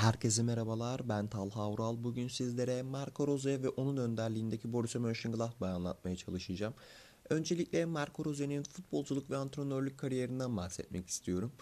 Herkese merhabalar. Ben Talha Ural. Bugün sizlere Marco Rose ve onun önderliğindeki Borussia Mönchengladbach'ı anlatmaya çalışacağım. Öncelikle Marco Rose'nin futbolculuk ve antrenörlük kariyerinden bahsetmek istiyorum.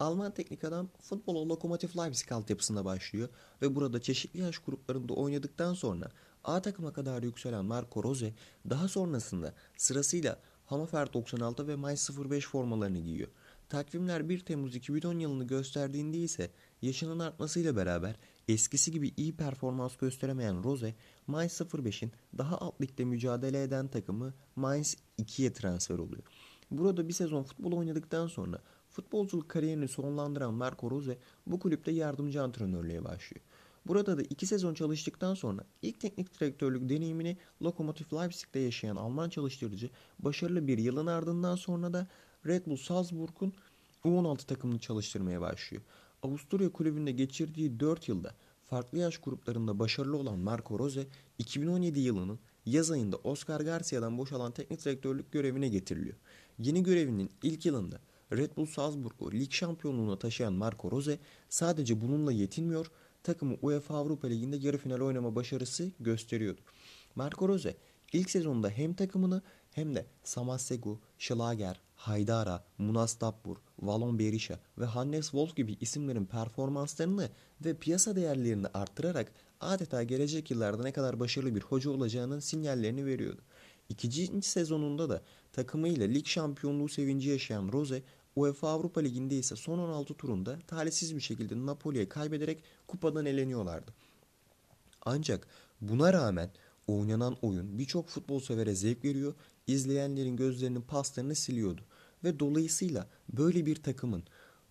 Alman teknik adam futbola Lokomotiv Leipzig altyapısında başlıyor ve burada çeşitli yaş gruplarında oynadıktan sonra A takıma kadar yükselen Marco Rose daha sonrasında sırasıyla Hannover 96 ve Mainz 05 formalarını giyiyor. Takvimler 1 Temmuz 2010 yılını gösterdiğinde ise yaşının artmasıyla beraber eskisi gibi iyi performans gösteremeyen Rose, Mainz 05'in daha alt ligde mücadele eden takımı Mainz 2'ye transfer oluyor. Burada bir sezon futbol oynadıktan sonra futbolculuk kariyerini sonlandıran Marco Rose bu kulüpte yardımcı antrenörlüğe başlıyor. Burada da iki sezon çalıştıktan sonra ilk teknik direktörlük deneyimini Lokomotiv Leipzig'te yaşayan Alman çalıştırıcı başarılı bir yılın ardından sonra da Red Bull Salzburg'un U16 takımını çalıştırmaya başlıyor. Avusturya kulübünde geçirdiği 4 yılda farklı yaş gruplarında başarılı olan Marco Rose 2017 yılının yaz ayında Oscar Garcia'dan boşalan teknik direktörlük görevine getiriliyor. Yeni görevinin ilk yılında Red Bull Salzburg'u lig şampiyonluğuna taşıyan Marco Rose sadece bununla yetinmiyor, takımı UEFA Avrupa Ligi'nde yarı final oynama başarısı gösteriyordu. Marco Rose ilk sezonda hem takımını hem de Samassegu, Schlager, Haydara, Munas Dabbur, Valon Berisha ve Hannes Wolf gibi isimlerin performanslarını ve piyasa değerlerini arttırarak adeta gelecek yıllarda ne kadar başarılı bir hoca olacağının sinyallerini veriyordu. İkinci sezonunda da takımıyla lig şampiyonluğu sevinci yaşayan Rose, UEFA Avrupa Ligi'nde ise son 16 turunda talihsiz bir şekilde Napoli'ye kaybederek kupadan eleniyorlardı. Ancak buna rağmen oynanan oyun birçok futbol severe zevk veriyor, izleyenlerin gözlerinin paslarını siliyordu. Ve dolayısıyla böyle bir takımın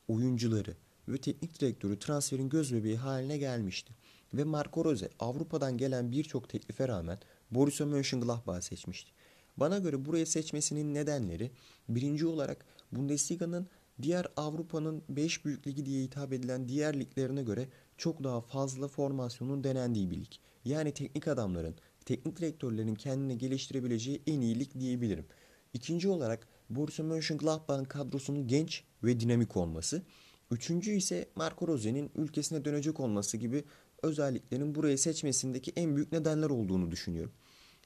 oyuncuları ve teknik direktörü transferin göz bebeği haline gelmişti. Ve Marco Rose Avrupa'dan gelen birçok teklife rağmen Borussia Mönchengladbach'ı seçmişti. Bana göre burayı seçmesinin nedenleri birinci olarak Bundesliga'nın diğer Avrupa'nın 5 büyük ligi diye hitap edilen diğer liglerine göre çok daha fazla formasyonun denendiği bir lig. Yani teknik adamların, teknik direktörlerin kendini geliştirebileceği en iyi lig diyebilirim. İkinci olarak Borussia Mönchengladbach'ın kadrosunun genç ve dinamik olması. Üçüncü ise Marco Rose'nin ülkesine dönecek olması gibi özelliklerin burayı seçmesindeki en büyük nedenler olduğunu düşünüyorum.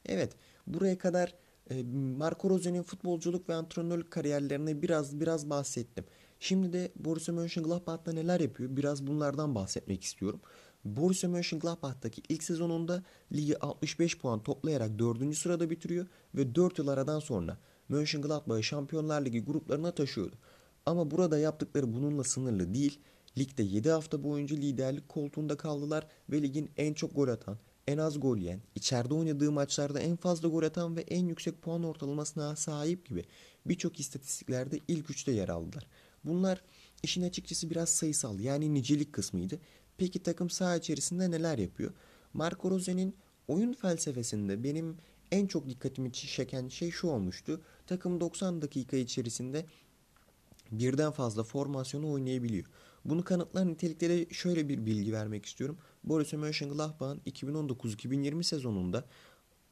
Evet, buraya kadar e, Marco Rose'nin futbolculuk ve antrenörlük kariyerlerine biraz biraz bahsettim. Şimdi de Borussia Mönchengladbach'ta neler yapıyor biraz bunlardan bahsetmek istiyorum. Borussia Mönchengladbach'taki ilk sezonunda ligi 65 puan toplayarak 4. sırada bitiriyor ve 4 yıl aradan sonra Mönchengladbach'ı Şampiyonlar Ligi gruplarına taşıyordu. Ama burada yaptıkları bununla sınırlı değil. Ligde 7 hafta boyunca liderlik koltuğunda kaldılar ve ligin en çok gol atan, en az gol yiyen, içeride oynadığı maçlarda en fazla gol atan ve en yüksek puan ortalamasına sahip gibi birçok istatistiklerde ilk üçte yer aldılar. Bunlar işin açıkçası biraz sayısal yani nicelik kısmıydı. Peki takım saha içerisinde neler yapıyor? Marco Rose'nin oyun felsefesinde benim en çok dikkatimi çeken şey şu olmuştu. Takım 90 dakika içerisinde birden fazla formasyonu oynayabiliyor. Bunu kanıtlar niteliklere şöyle bir bilgi vermek istiyorum. Borussia Mönchengladbach'ın 2019-2020 sezonunda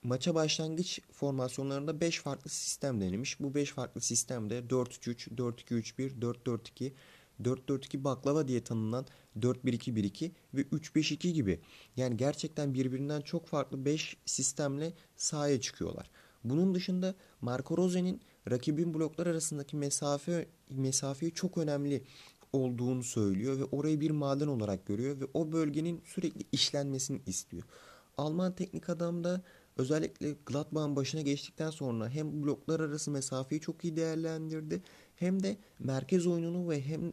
maça başlangıç formasyonlarında 5 farklı sistem denemiş. Bu 5 farklı sistemde 4-3-3, 4-2-3-1, 4-4-2, 4-4-2 baklava diye tanınan 4-1-2-1-2 ve 3-5-2 gibi. Yani gerçekten birbirinden çok farklı 5 sistemle sahaya çıkıyorlar. Bunun dışında Marco Rose'nin rakibin bloklar arasındaki mesafe mesafeyi çok önemli olduğunu söylüyor ve orayı bir maden olarak görüyor ve o bölgenin sürekli işlenmesini istiyor. Alman teknik adam da özellikle Gladbach'ın başına geçtikten sonra hem bloklar arası mesafeyi çok iyi değerlendirdi hem de merkez oyununu ve hem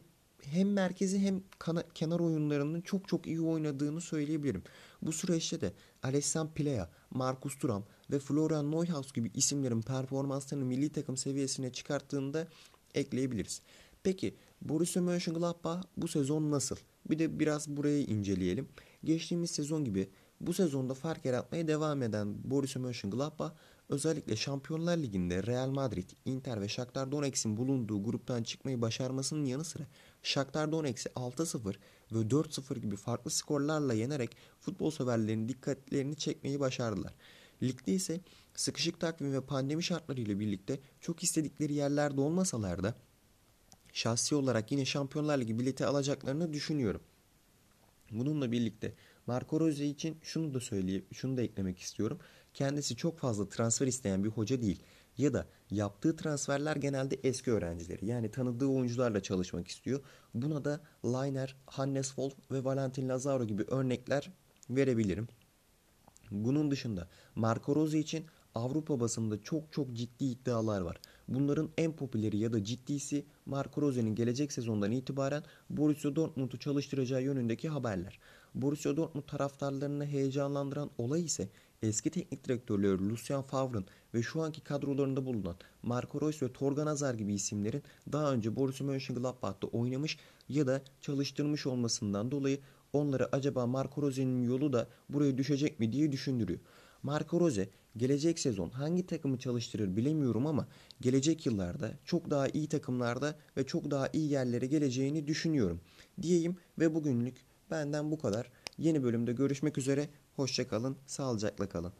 hem merkezi hem kana, kenar oyunlarının çok çok iyi oynadığını söyleyebilirim. Bu süreçte de Alessandro Plea, Marcus Thuram ve Florian Neuhaus gibi isimlerin performanslarını milli takım seviyesine çıkarttığında ekleyebiliriz. Peki Borussia Mönchengladbach bu sezon nasıl? Bir de biraz burayı inceleyelim. Geçtiğimiz sezon gibi bu sezonda fark yaratmaya devam eden Borussia Mönchengladbach özellikle Şampiyonlar Ligi'nde Real Madrid, Inter ve Shakhtar Donetsk'in bulunduğu gruptan çıkmayı başarmasının yanı sıra Shakhtar Donetsk'i 6-0 ve 4-0 gibi farklı skorlarla yenerek futbol severlerin dikkatlerini çekmeyi başardılar. Ligde ise sıkışık takvim ve pandemi şartlarıyla birlikte çok istedikleri yerlerde olmasalar da şahsi olarak yine Şampiyonlar Ligi bileti alacaklarını düşünüyorum. Bununla birlikte Marco Rose için şunu da söyleyip şunu da eklemek istiyorum. Kendisi çok fazla transfer isteyen bir hoca değil ya da yaptığı transferler genelde eski öğrencileri yani tanıdığı oyuncularla çalışmak istiyor. Buna da Liner, Hannes Wolf ve Valentin Lazaro gibi örnekler verebilirim. Bunun dışında Marco Rose için Avrupa basında çok çok ciddi iddialar var. Bunların en popüleri ya da ciddisi Marco Rose'nin gelecek sezondan itibaren Borussia Dortmund'u çalıştıracağı yönündeki haberler. Borussia Dortmund taraftarlarını heyecanlandıran olay ise eski teknik direktörleri Lucien Favre'ın ve şu anki kadrolarında bulunan Marco Reus ve Torgan Hazar gibi isimlerin daha önce Borussia Mönchengladbach'ta oynamış ya da çalıştırmış olmasından dolayı onları acaba Marco Rose'nin yolu da buraya düşecek mi diye düşündürüyor. Marco Rose gelecek sezon hangi takımı çalıştırır bilemiyorum ama gelecek yıllarda çok daha iyi takımlarda ve çok daha iyi yerlere geleceğini düşünüyorum. Diyeyim ve bugünlük benden bu kadar. Yeni bölümde görüşmek üzere. Hoşçakalın, sağlıcakla kalın.